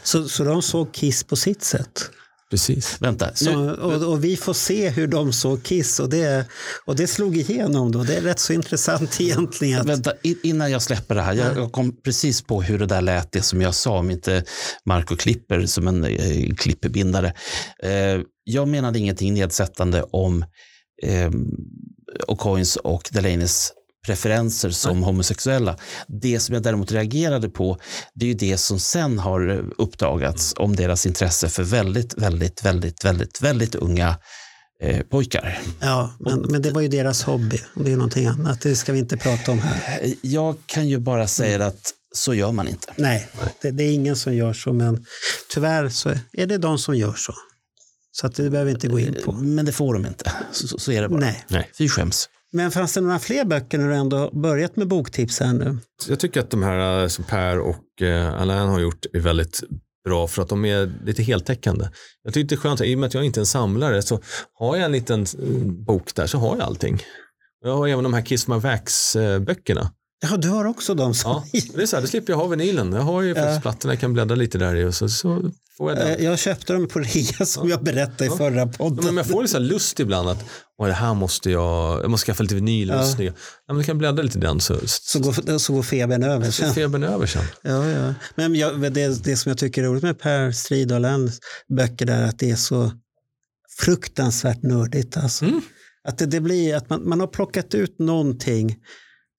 S1: Så, så de såg Kiss på sitt sätt.
S2: Precis.
S3: Vänta,
S1: Så, och, och vi får se hur de såg Kiss och det, och det slog igenom då. Det är rätt så intressant egentligen. Att,
S3: Vänta, innan jag släpper det här. Jag, jag kom precis på hur det där lät, det som jag sa, om inte Marco klipper som en eh, klippbindare. Eh, jag menade ingenting nedsättande om eh, O'Coins och Delanes preferenser som homosexuella. Det som jag däremot reagerade på, det är ju det som sen har uppdagats om deras intresse för väldigt, väldigt, väldigt, väldigt, väldigt unga eh, pojkar.
S1: ja, men, men det var ju deras hobby. Det är någonting annat. Det ska vi inte prata om här.
S3: Eh, Jag kan ju bara säga att så gör man inte.
S1: Nej, det, det är ingen som gör så, men tyvärr så är det de som gör så. Så att det behöver vi inte gå in på.
S3: Men det får de inte. Så, så, så är det bara.
S1: Nej.
S2: Nej.
S3: Fy skäms.
S1: Men fanns det några fler böcker när du ändå börjat med boktips här nu?
S2: Jag tycker att de här eh, som Per och eh, Alain har gjort är väldigt bra för att de är lite heltäckande. Jag tycker det är skönt, i och med att jag inte är en samlare så har jag en liten eh, bok där så har jag allting. Jag har även de här Kiss My Wax-böckerna.
S1: Ja, du har också dem som...
S2: Ja, det är så här, då slipper jag ha vinylen. Jag har ju faktiskt plattorna, jag kan bläddra lite där i och så, så får jag den.
S1: Eh, Jag köpte dem på rea som jag berättade i förra
S2: Ja,
S1: podden.
S2: men jag får lite så lust ibland att "Åh, det här måste jag, jag måste skaffa lite vinyl.
S1: Ja.
S2: Ja. Ja, men jag kan bläddra lite i den så,
S1: Så går, så går febern över
S2: så
S1: sen.
S2: febern över sen.
S1: Ja, ja. Men jag, det, det som jag tycker är roligt med Per Stridahls böcker där är att det är så fruktansvärt nördigt. Alltså.
S2: Mm.
S1: Att det, det blir att man, man har plockat ut någonting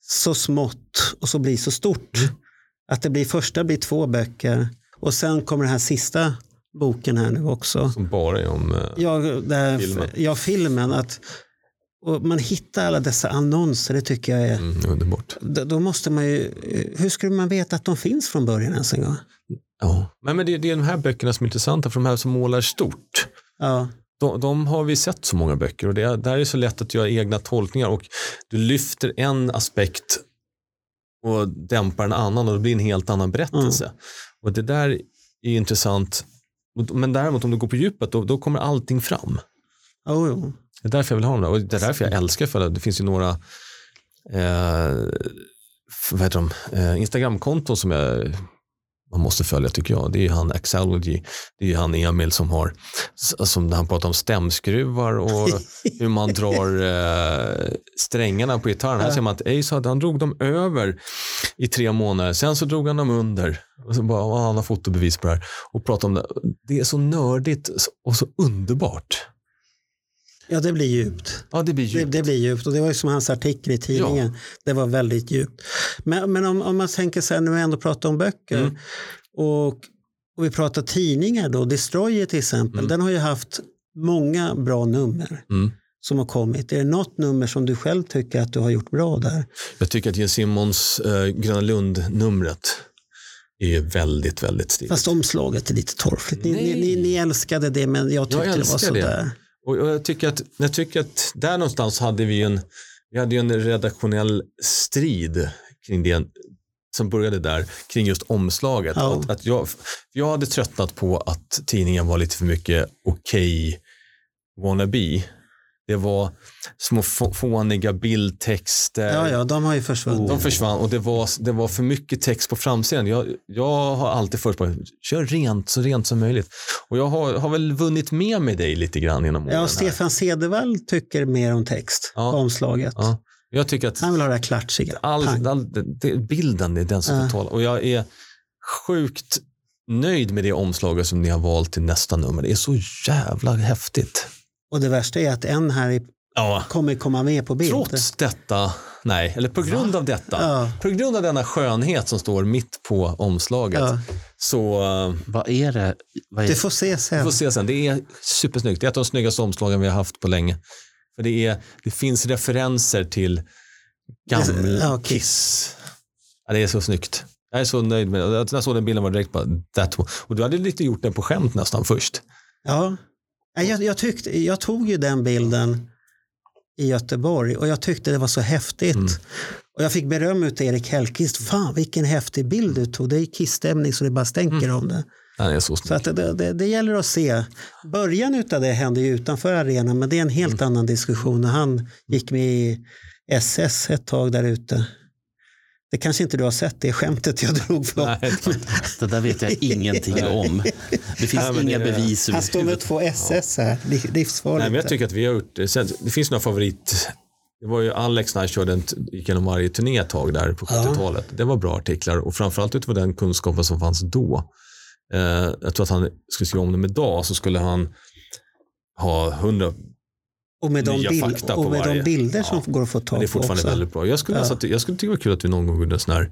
S1: så smått och så blir så stort.
S2: Mm.
S1: Att det blir första blir två böcker och sen kommer den här sista boken här nu också.
S2: Som bara är om... eh,
S1: Ja, det här,
S2: Filmen.
S1: ja filmen. Att, och man hittar alla dessa annonser, det tycker jag är...
S2: Mm, underbart.
S1: Då, då måste man ju... Hur skulle man veta att de finns från början ens en gång?
S2: Ja. Men, men det, det är de här böckerna som är intressanta, för de här som målar stort.
S1: Ja,
S2: De, de har vi sett så många böcker och det, är- där är så lätt att göra egna tolkningar och du lyfter en aspekt och dämpar en annan och det blir en helt annan berättelse. Och det där är intressant. Men däremot om du går på djupet då, då kommer allting fram.
S1: oh, jo.
S2: Det är därför jag vill ha dem där. Och det är därför jag älskar för det. Finns ju några eh, f- vad heter de? Eh, Instagramkonton som jag man måste följa tycker jag. Det är ju han Axology. Det är ju han Emil som har som han pratar om stämskruvar och hur man drar eh, strängarna på gitarren. Här ser man att Ace hade, han drog dem över i tre månader. Sen så drog han dem under. Och så bara, och han har fotobevis på det här. Och pratar om det. Det är så nördigt och så underbart.
S1: Ja, det blir djupt.
S2: Ja, det blir
S1: Det,
S2: djupt.
S1: det blir djupt och det var ju som hans artikel i tidningen. Det var väldigt djupt. Men, men om, om man tänker så här, nu har vi ändå pratat om böcker
S2: Mm.
S1: och, och vi pratar tidningar då, Destroyer till exempel, den har ju haft många bra nummer
S2: Mm.
S1: som har kommit. Är det något nummer som du själv tycker att du har gjort bra där?
S2: Jag tycker att Jens Simmons eh, Gröna Lund-numret är väldigt, väldigt stiligt.
S1: Fast omslaget är lite torftigt. Ni, ni, ni, ni älskade det men jag tyckte det var
S2: älskar det. Och, jag, tycker att, jag tycker att där någonstans hade vi en, vi hade ju en redaktionell strid kring det som började där kring just omslaget.
S1: Ja.
S2: Att, att jag, jag hade tröttnat på att tidningen var lite för mycket okej wannabe. Det var små få- fåniga bildtexter.
S1: Ja, ja, de har ju försvunnit.
S2: De försvann och det var, det var för mycket text på framsidan. Jag, jag har alltid förespråkat, kör rent, så rent som möjligt. Och jag har, har väl vunnit med mig dig lite grann genom åren.
S1: Ja, och Stefan Cedervall tycker mer om text
S2: Ja.
S1: på omslaget.
S2: Ja. Jag tycker att
S1: Han vill ha det här klatschiga.
S2: all, all, det, bilden är den som
S1: Ja.
S2: får tala. Och jag är sjukt nöjd med det omslaget som ni har valt till nästa nummer. Det är så jävla häftigt.
S1: Och det värsta är att en här i-
S2: Ja.
S1: kommer komma med på bild.
S2: Trots detta, nej, eller på grund av detta,
S1: Ja.
S2: på grund av denna skönhet som står mitt på omslaget,
S1: Ja,
S2: så uh,
S3: Vad är det? Vad är
S1: du får se sen.
S2: får se sen. Det är supersnyggt. Det är ett av de snyggaste omslagen vi har haft på länge. För det, är, det finns referenser till gammal
S1: Ja.
S2: Kiss. Ja, det är så snyggt. Jag är så nöjd med det. När jag såg den bilden var det direkt bara, that one. Och du hade lite gjort den på skämt nästan först.
S1: Ja. Ja, Jag, jag, tyckte, jag tog ju den bilden i Göteborg och jag tyckte det var så häftigt.
S2: Mm.
S1: Och jag fick beröm av Erik Hellqvist. Fan vilken häftig bild du tog. Det är kissstämning så det bara stänker
S2: Mm.
S1: om det.
S2: Den är så
S1: Så att det, det, det gäller att se. Början av det hände ju utanför arenan men det är en helt
S2: Mm.
S1: annan diskussion. Han gick med i SS ett tag där ute. Det kanske inte du har sett det skämtet jag drog för.
S2: Nej,
S3: Det där vet jag ingenting om. Det finns
S2: Nej,
S3: inga
S2: det
S3: bevis
S1: Han står med två SS här. Liv- Livsfarligt.
S2: Nej, men jag tycker att vi har gjort det. Sen, det finns några favorit. Det var ju Alex när han körde en, gick igenom varje turné ett tag där på 70-talet. Det var bra artiklar och framförallt utifrån den kunskapen som fanns då. Eh, jag tror att han skulle skriva om dem idag så skulle han ha hundra,
S1: och med, de, bild,
S2: på
S1: och med de bilder som
S2: Ja.
S1: går att få tag
S2: men det är
S1: på
S2: fortfarande
S1: också.
S2: väldigt bra. Jag skulle,
S1: Ja.
S2: alltså, jag skulle tycka det var kul att vi någon gång gjorde en sån här,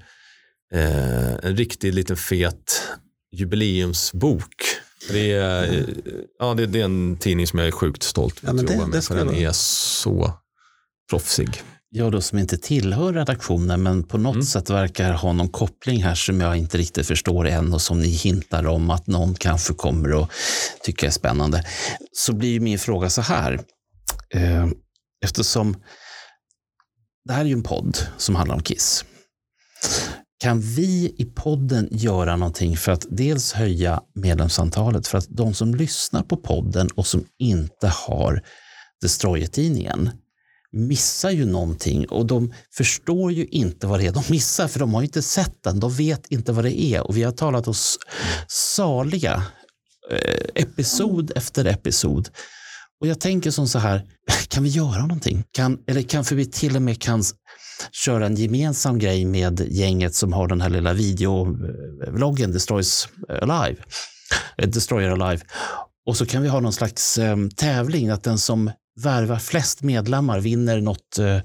S2: eh, en riktig liten fet jubileumsbok. Det är, eh, ja, det, det är en tidning som jag är sjukt stolt
S1: Ja,
S2: över
S1: men
S2: att jobba
S1: det
S2: med. För den
S1: vara.
S2: är så proffsig.
S3: Jag då som inte tillhör redaktionen men på något
S2: Mm.
S3: sätt verkar ha någon koppling här som jag inte riktigt förstår än och som ni hintar om att någon kanske kommer att tycka är spännande. Så blir min fråga så här. Eh, Eftersom det här är ju en podd som handlar om Kiss. Kan vi i podden göra någonting för att dels höja medlemsantalet för att de som lyssnar på podden och som inte har Destroyer-tidningen missar ju någonting och de förstår ju inte vad det är de missar för de har ju inte sett den. De vet inte vad det är och vi har talat oss saliga eh, episod efter episod. Och jag tänker som så här, kan vi göra någonting? Kan, eller kanske vi till och med kan köra en gemensam grej med gänget som har den här lilla videovloggen Destroys Alive. Eh, Destroyer Alive. Och så kan vi ha någon slags eh, tävling att den som värvar flest medlemmar vinner något eh,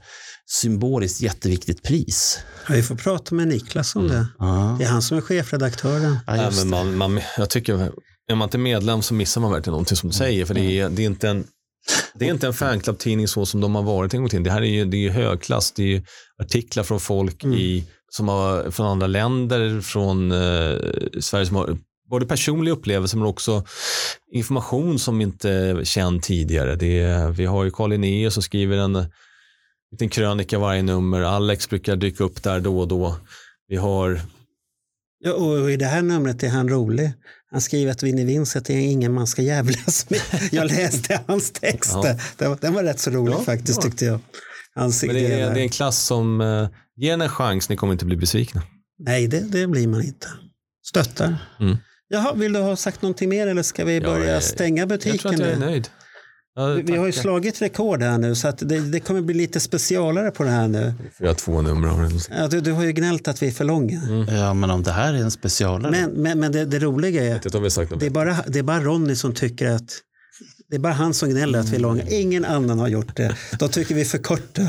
S3: symboliskt jätteviktigt pris.
S1: Ja, vi får prata med Niklas om det.
S3: Ja,
S1: Det är han som är chefredaktören.
S3: ja,
S2: men man, man, jag tycker, är man inte medlem så missar man verkligen någonting som du säger. För det är, det är inte en det är inte en fanclub-tidning så som de har varit en gång till. Det här är ju, det är ju högklass. Det är ju artiklar från folk i, som har, från andra länder, från eh, Sverige som har både personliga upplevelser men också information som inte är känd tidigare. Det är, vi har ju Carl Linnaeus som skriver en liten krönika varje nummer. Alex brukar dyka upp där då och då. Vi har
S1: Ja, och i det här numret är han rolig. Han skriver att Vinnie Vincent är ingen man ska jävlas med. Jag läste hans text.
S2: Ja.
S1: Den, var, den var rätt så rolig
S2: Ja,
S1: faktiskt
S2: ja.
S1: tyckte jag. Hans
S2: Men det, är, det är en klass som uh, ger en chans, ni kommer inte bli besvikna.
S1: Nej, det, det blir man inte. Stöttar.
S2: Mm.
S1: Jaha, vill du ha sagt någonting mer eller ska vi
S2: Ja,
S1: börja
S2: jag-
S1: stänga
S2: Jag tror
S1: butiken?
S2: att jag är
S1: nu?
S2: nöjd. Ja,
S1: Vi, har ju slagit rekord här nu så att det, det kommer bli lite specialare på det här nu.
S2: Vi har två nummer av den.
S1: Ja, du, du har ju gnällt att vi är för långa.
S3: Ja, men om det här är en specialare.
S1: Men, men, men det, det roliga är, det är, bara, det är bara Ronny som tycker att det är bara han som gnäller att vi är långa. Ingen annan har gjort det. De tycker vi är för korta.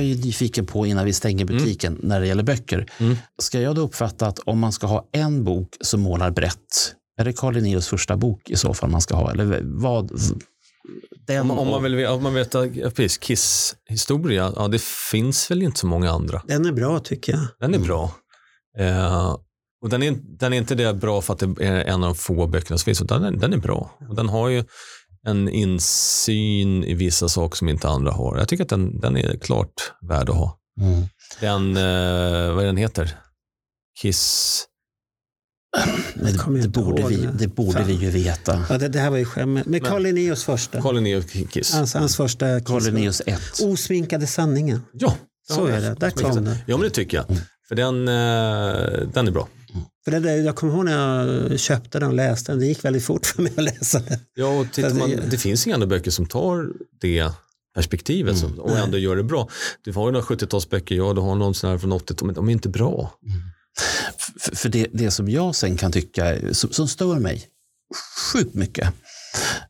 S3: Jag är ju nyfiken på innan vi stänger butiken när det gäller böcker.
S2: Mm.
S3: Ska jag då uppfatta att om man ska ha en bok som målar brett, är det Carl Linnaeus första bok i så fall man ska ha? Eller vad?
S2: Om, man- om, man vill, om man vet precis, Kiss historia, ja, det finns väl inte så många andra.
S1: Den är bra tycker jag.
S2: Den är bra. Eh, och den är, den är inte det bra för att det är en av de få böckerna som finns, utan den, den är bra. Och den har ju en insyn i vissa saker som inte andra har. Jag tycker att den, den är klart värd att ha.
S3: Mm.
S2: Den, eh, vad är den heter? Kiss
S3: Men det, det, borde vi,
S1: det.
S3: borde
S1: Fan.
S3: vi ju veta.
S1: Ja, det, det här var ju skämt. Men Carl Linnaeus första.
S2: Carl Linnaeus Kiss.
S1: Hans, hans första
S3: Carl. Linnaeus 1.
S1: Osminkade sanningen.
S2: Ja,
S1: Så är det. Där kom det.
S2: Ja, men det tycker jag. För den, eh, den är bra.
S1: För det där, jag kommer ihåg när jag köpte den och läste den. Det gick väldigt fort för mig att läsa den.
S2: Ja, och tittar man, det finns inga andra böcker som tar det perspektivet som, och ändå gör det bra. Du har ju några 70-talsböcker, ja, du har någon sån här från 80-talet, men de är inte bra.
S3: För, för det, det som jag sen kan tycka, som, som stör mig sjukt mycket,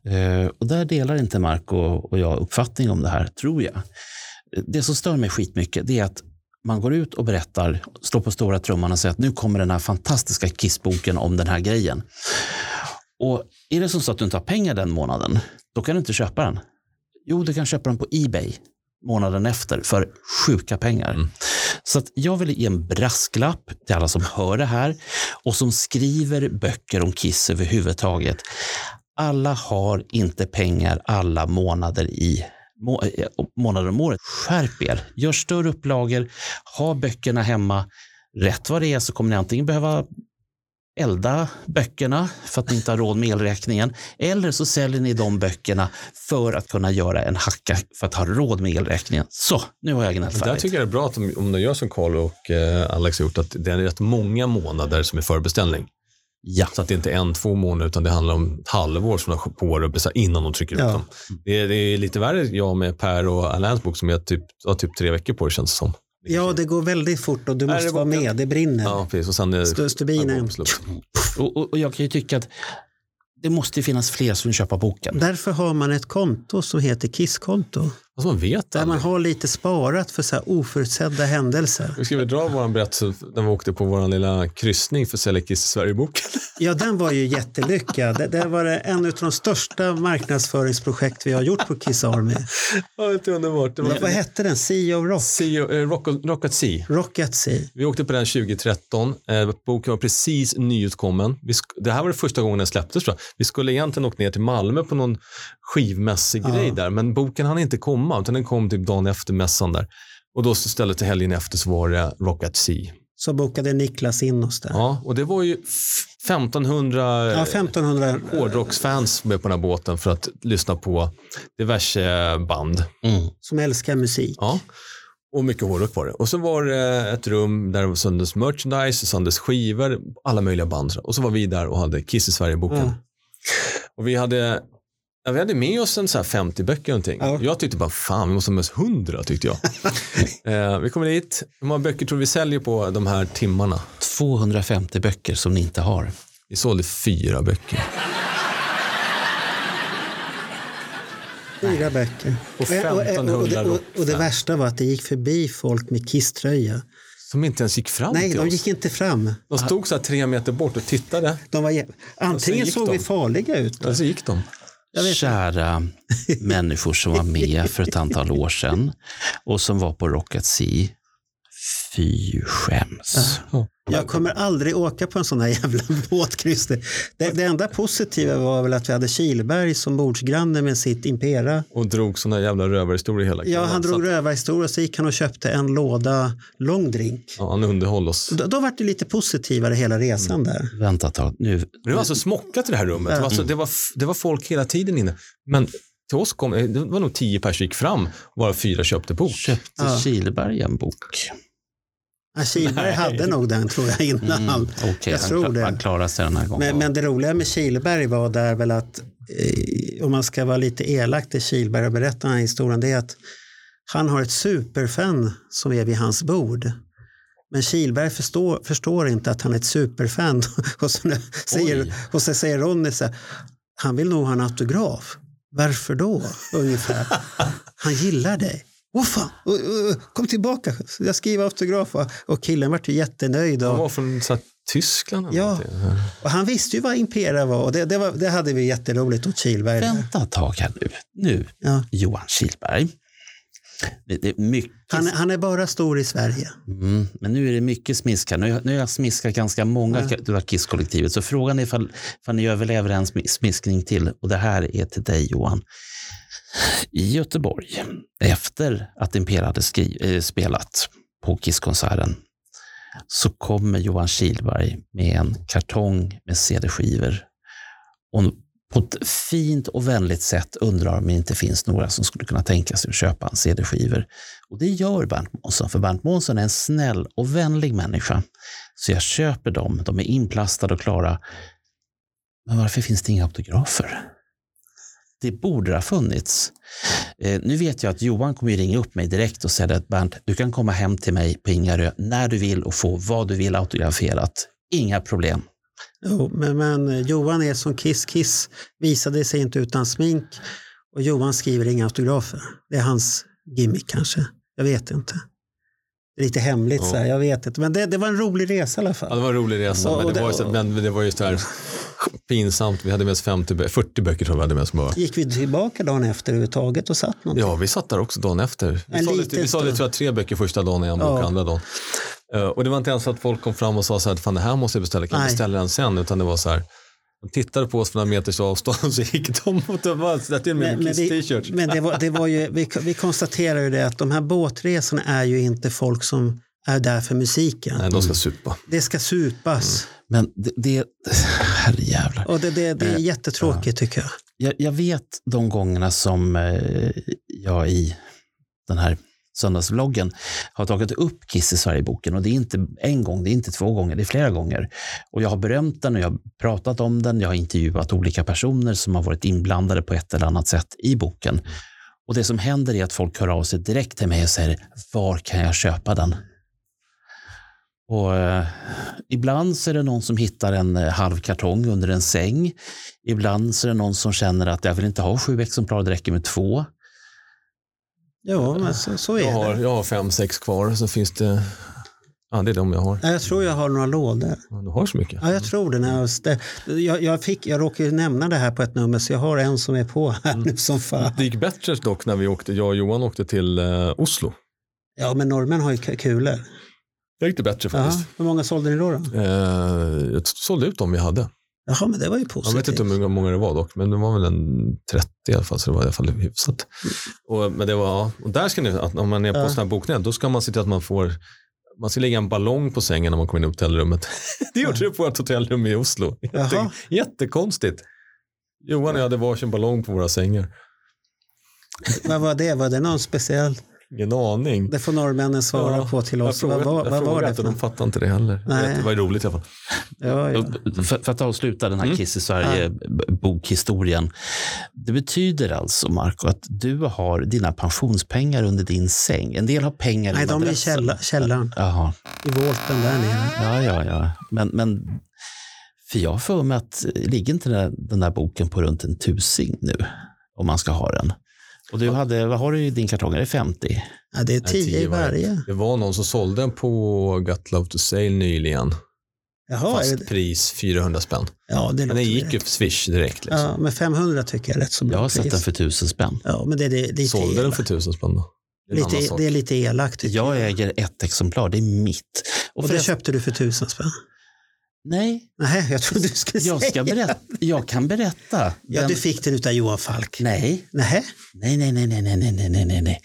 S3: eh, och där delar inte Marco och jag uppfattning om det här, tror jag. Det som stör mig skitmycket, det är att man går ut och berättar, slår på stora trumman och säger att nu kommer den här fantastiska Kissboken om den här grejen. Och är det som så att du inte har pengar den månaden, då kan du inte köpa den. Jo, du kan köpa den på Ebay månaden efter för sjuka pengar. Så att jag vill ge en brasklapp till alla som hör det här och som skriver böcker om Kiss överhuvudtaget. Alla har inte pengar alla månader i må, eh, månader om året. Skärp er, gör större upplagor, ha böckerna hemma. Rätt vad det är så kommer ni antingen behöva elda böckerna för att ni inte har råd med elräkningen. Eller så säljer ni de böckerna för att kunna göra en hacka för att ha råd med elräkningen. Så, nu har jag gnällt
S2: Där
S3: färdigt.
S2: tycker jag det är bra att de, om de gör som Carl och eh, Alex har gjort, att det är rätt många månader som är förbeställning.
S3: Ja.
S2: Så att det inte är en, två månader, utan det handlar om ett halvår som de på beställa innan de trycker
S1: Ja.
S2: ut dem. Det är, det är lite värre jag med Per och Alains bok som är typ, har typ tre veckor på det känns det som.
S1: Ja, det går väldigt fort och du måste vara med. Det brinner.
S2: Ja, precis. Och sen är
S1: St- stubinen.
S3: Och, och, och jag kan ju tycka att det måste ju finnas fler som köpa boken.
S1: Därför har man ett konto som heter Kisskonto.
S2: Alltså man vet
S1: Där man
S2: aldrig.
S1: har lite sparat för så här oförutsedda händelser.
S2: Nu ska vi dra vår berättelse när vi åkte på vår lilla kryssning för i Sverige-boken.
S1: Ja, den var ju jättelyckad. Det, det var en av de största marknadsföringsprojekt vi har gjort på Kiss Army.
S2: Ja, det är underbart. Det var
S1: Vad hette den? Sea of Rock?
S2: Sea, eh, Rock, Rock at Sea.
S1: Rock at Sea.
S2: Vi åkte på den 2013. Eh, boken var precis nyutkommen. Vi det här var det första gången den släpptes. Tror jag. Vi skulle egentligen åkt ner till Malmö på någon skivmässig grej där, men boken hann inte komma, utan den kom typ dagen efter mässan där. Och då istället till helgen efter så var det Rock at Sea.
S1: Så bokade Niklas in oss där.
S2: Ja, och det var ju f- 1500
S1: Ja, 1500.
S2: hårdrocksfans med på den här båten för att lyssna på diverse band.
S3: Mm.
S1: Som älskar musik.
S2: Ja. Och mycket hårdrock var det. Och så var det ett rum där det var söndags merchandise, söndags skivor, alla möjliga band. Och så var vi där och hade Kiss i Sverige-boken.
S1: Ja.
S2: Och vi hade, ja, vi hade med oss en så här 50 böcker någonting.
S1: Ja.
S2: Jag tyckte bara, fan vi måste ha med oss 100 tyckte jag. eh, vi kommer dit, hur många böcker tror du vi säljer på de här timmarna?
S3: 250 böcker som ni inte har.
S2: Vi sålde fyra böcker.
S1: Fyra böcker.
S2: Och
S1: Och, och, och,
S2: 1500
S1: det, och, och det värsta var att det gick förbi folk med kisströja.
S2: Som inte ens gick fram
S1: Nej,
S2: till
S1: de
S2: oss.
S1: gick inte fram.
S2: De stod så här tre meter bort och tittade.
S1: De var, antingen
S2: gick
S1: såg
S2: de.
S1: vi farliga ut.
S2: Och så gick de.
S3: Kära människor som var med för ett antal år sedan och som var på Rocket Sea. Fy skäms.
S1: Jag kommer aldrig åka på en sån här jävla båtkryss. Det, det, det enda positiva var väl att vi hade Kilberg som bordsgranne med sitt Impera.
S2: Och drog såna jävla rövarhistorier hela
S1: Ja,
S2: kvällen.
S1: han
S2: Så
S1: drog
S2: att-
S1: rövarhistoria så gick han och köpte en låda långdrink.
S2: Ja, han underhöll oss.
S1: Då, då var det lite positivare hela resan där.
S3: Vänta ett tag. Nu,
S2: Det var alltså smockat i det här rummet. Det var, alltså, det, var, det var folk hela tiden inne. Men till oss kom, det var nog tio pers som gick fram och bara fyra köpte bok.
S3: köpte
S1: Ja.
S3: Kihlberg en bok.
S1: Ja, Kilberg hade nog den tror jag innan.
S3: Mm, Okej,
S1: jag tror det.
S3: han klarade sig den här gången.
S1: Men, men det roliga med Kilberg var där väl att, eh, om man ska vara lite elak till Kilberg och berätta den här historien, det är att han har ett superfan som är vid hans bord. Men Kilberg förstår, förstår inte att han är ett superfan. och, så, säger, och så säger Ronny så här, han vill nog ha en autograf. Varför då? Ungefär. Han gillar dig. Åh fan, och- kom tillbaka, jag skriver autograf. Och- killen vart ju jättenöjd.
S2: Han
S1: Och,
S2: var från så här, Tyskland. Eller
S1: Ja. och han visste ju vad Impera var och det, det, var, det hade vi jätteroligt åt Kilberg.
S3: Vänta ett tag här nu. Nu,
S1: Ja.
S3: Johan Kihlberg. Det, är mycket,
S1: Han, han är bara stor i Sverige.
S3: mm, men nu är det mycket smisk här. Nu, nu har jag smiskat ganska många ja. Kiss-kollektivet. Så frågan är ifall, ifall ni överlever en smi- smiskning till. Och det här är till dig Johan. I Göteborg, efter att Impera hade skri- äh, spelat på Kisskonserten, så kommer Johan Kihlberg med en kartong med CD-skivor. Och på ett fint och vänligt sätt undrar om det inte finns några som skulle kunna tänka sig att köpa en CD-skivor. Och det gör Bernt Månsson, för Bernt Månsson är en snäll och vänlig människa. Så jag köper dem, de är inplastade och klara. Men varför finns det inga autografer? Det borde ha funnits. Eh, nu vet jag att Johan kommer ringa upp mig direkt och säga att Bernt, du kan komma hem till mig på Ingarö när du vill och få vad du vill autograferat. Inga problem.
S1: Jo, men, men eh, Johan är som Kiss. Kiss visade sig inte utan smink och Johan skriver inga autografer. Det är hans gimmick kanske. Jag vet inte. Det lite hemligt,
S2: Ja.
S1: så här, jag vet inte. Men det, det var en rolig resa i alla fall.
S2: Ja, det var en rolig resa,
S1: Och-
S2: men, det
S1: det-
S2: var ju men det var ju så här pinsamt. Vi hade med oss 50, bö- 40 böcker tror jag vi hade med oss bara.
S1: Gick vi tillbaka dagen efter överhuvudtaget och satt någonting?
S2: Ja, vi satt där också dagen efter. Vi sålde, vi sålde
S1: stund.
S2: tror jag, tre böcker första dagen och en bok
S1: Ja.
S2: andra dagen. Eh, och det var inte ens så att folk kom fram och sa så här, fan det här måste jag beställa, kan jag beställa den sen? Utan det var så här, de tittade på oss från en meters avstånd och så gick de och de var och med
S1: Men, men, vi,
S2: Kiss-t-shirts.
S1: men det var, det var ju, vi, vi konstaterar ju det att de här båtresorna är ju inte folk som är där för musiken.
S2: Nej, de ska supa.
S1: Det ska supas.
S3: Men det, det herrejävlar.
S1: Och det, det, det är
S3: Eh,
S1: jättetråkigt tycker jag.
S3: Jag, jag vet de gångerna som eh, jag i den här söndagsvloggen har tagit upp Kiss i Sverige-boken. Och det är inte en gång, det är inte två gånger, det är flera gånger. Och jag har berömt den och jag har pratat om den. Jag har intervjuat olika personer som har varit inblandade på ett eller annat sätt i boken. Och det som händer är att folk hör av sig direkt till mig och säger, var kan jag köpa den? Och, eh, ibland så är det någon som hittar en eh, halv kartong under en säng. Ibland så är det någon som känner att jag vill inte ha sju exemplar, det räcker med två.
S1: Ja, men så, så är
S2: Jag har,
S1: det.
S2: jag har fem, sex kvar, så finns det, ja det är de jag har.
S1: Ja, Jag tror jag har några lådor.
S2: Ja, Du har så mycket.
S1: Ja, jag tror det. När jag, jag, jag, fick, jag råkade nämna det här på ett nummer så jag har en som är på här nu som fan.
S2: Det gick bättre dock när vi åkte, jag och Johan åkte till eh, Oslo.
S1: Ja, men norrmän har ju kulor.
S2: Det gick det bättre faktiskt.
S1: hur många sålde ni då? då?
S2: Eh, jag sålde ut dem vi hade.
S1: Jaha, men det var ju
S2: Jag
S1: positivt.
S2: vet inte hur många det var dock, men det var väl en 30 i alla fall, så det var i alla fall hyfsat. Och, men det var, ja, och där ska ni, att om man är på
S1: Ja.
S2: sådana här boknät, då ska man se till att man får man ska lägga en ballong på sängen när man kommer in i hotellrummet. Det gjorde det på vårt hotellrum i Oslo. Jätte,
S1: Jaha.
S2: jättekonstigt. Johan och jag hade varsin ballong på våra sängar.
S1: Vad var det? Var det någon speciell?
S2: Ingen aning.
S1: Det får norrmännen svara
S2: Ja,
S1: på till
S2: Jag
S1: oss. Vad,
S2: frågade,
S1: vad,
S2: jag
S1: vad var det
S2: inte, de fattade inte det heller.
S1: Nej.
S2: Det var roligt i alla fall.
S1: Ja, ja.
S3: För, för att avsluta den här
S2: Mm.
S3: Kiss i Sverige-bokhistorien. Det betyder alltså, Marco, att du har dina pensionspengar under din säng. En del har pengar
S1: Nej,
S3: i
S1: de är i källa, källaren.
S3: Jaha.
S1: I volten där nere.
S3: Ja, ja, ja. Men, men för jag har för mig att ligger inte den där, den där boken på runt en tusing nu? Om man ska ha den. Och du hade, vad har du i din kartong? Är det 50?
S1: Ja, det är
S2: Nej,
S1: tio i varje.
S2: Det var någon som sålde den på Got Love to Sail nyligen.
S1: Jaha, är
S2: Fast
S1: det,
S2: pris 400 spänn.
S1: ja, det
S2: Men den gick ju på Swish direkt. Liksom.
S1: Ja, men 500 tycker jag är rätt så bra
S3: Jag har sett
S1: pris.
S3: den för tusen spänn.
S1: Ja, men det, det, det, är lite
S2: Sålde den
S1: elakt.
S2: för tusen spänn då? Det är
S1: lite, det är lite elakt.
S3: Jag
S1: jag.
S3: äger ett exemplar, det är mitt.
S1: Och det
S3: förresten-
S1: köpte du för tusen spänn?
S3: Nej,
S1: Nej, jag trodde du skulle
S3: jag, ska
S1: säga.
S3: berätta, jag kan berätta.
S1: Ja,
S3: Den-
S1: du fick den utav Johan Falk.
S3: Nej,
S1: Nej.
S3: nej, nej, nej, nej, nej, nej, nej, nej.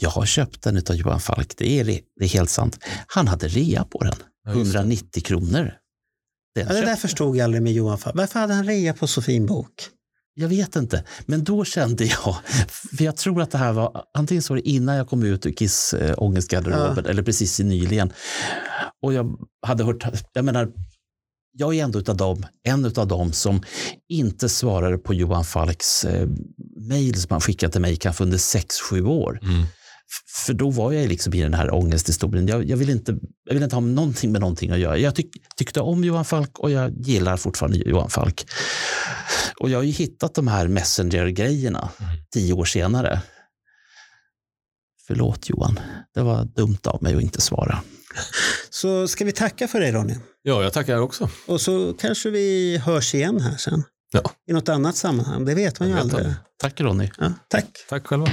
S3: Jag har köpt den av Johan Falk, det är, det är helt sant. Han hade rea på den,
S2: Ja, just det.
S3: 190 kronor. Den
S1: Ja, det
S3: köpte-
S1: där förstod jag aldrig med Johan Falk. Varför hade han rea på så fin bok?
S3: Jag vet inte, men då kände jag, för jag tror att det här var, antingen så var det innan jag kom ut ur Kiss äh, ångestgarderoben eller precis i nyligen. Och jag hade hört, jag menar, jag är ändå utav dem, en av dem som inte svarade på Johan Falks eh, mejl som han skickade till mig kanske under sex sju år.
S2: Mm.
S3: För då var jag liksom i den här ångesthistorien. Jag, jag, vill inte, jag vill inte ha någonting med någonting att göra. Jag tyck, tyckte om Johan Falk och jag gillar fortfarande Johan Falk. Och jag har ju hittat de här Messenger-grejerna tio år senare. Förlåt Johan, det var dumt av mig att inte svara.
S1: Så ska vi tacka för dig Ronny.
S2: Ja, jag tackar också.
S1: Och så kanske vi hörs igen här sen.
S2: Ja.
S1: I något annat sammanhang. Det vet man ju
S2: vet
S1: aldrig.
S2: inte.
S3: Tack Ronny.
S1: Ja, tack.
S2: Tack själva.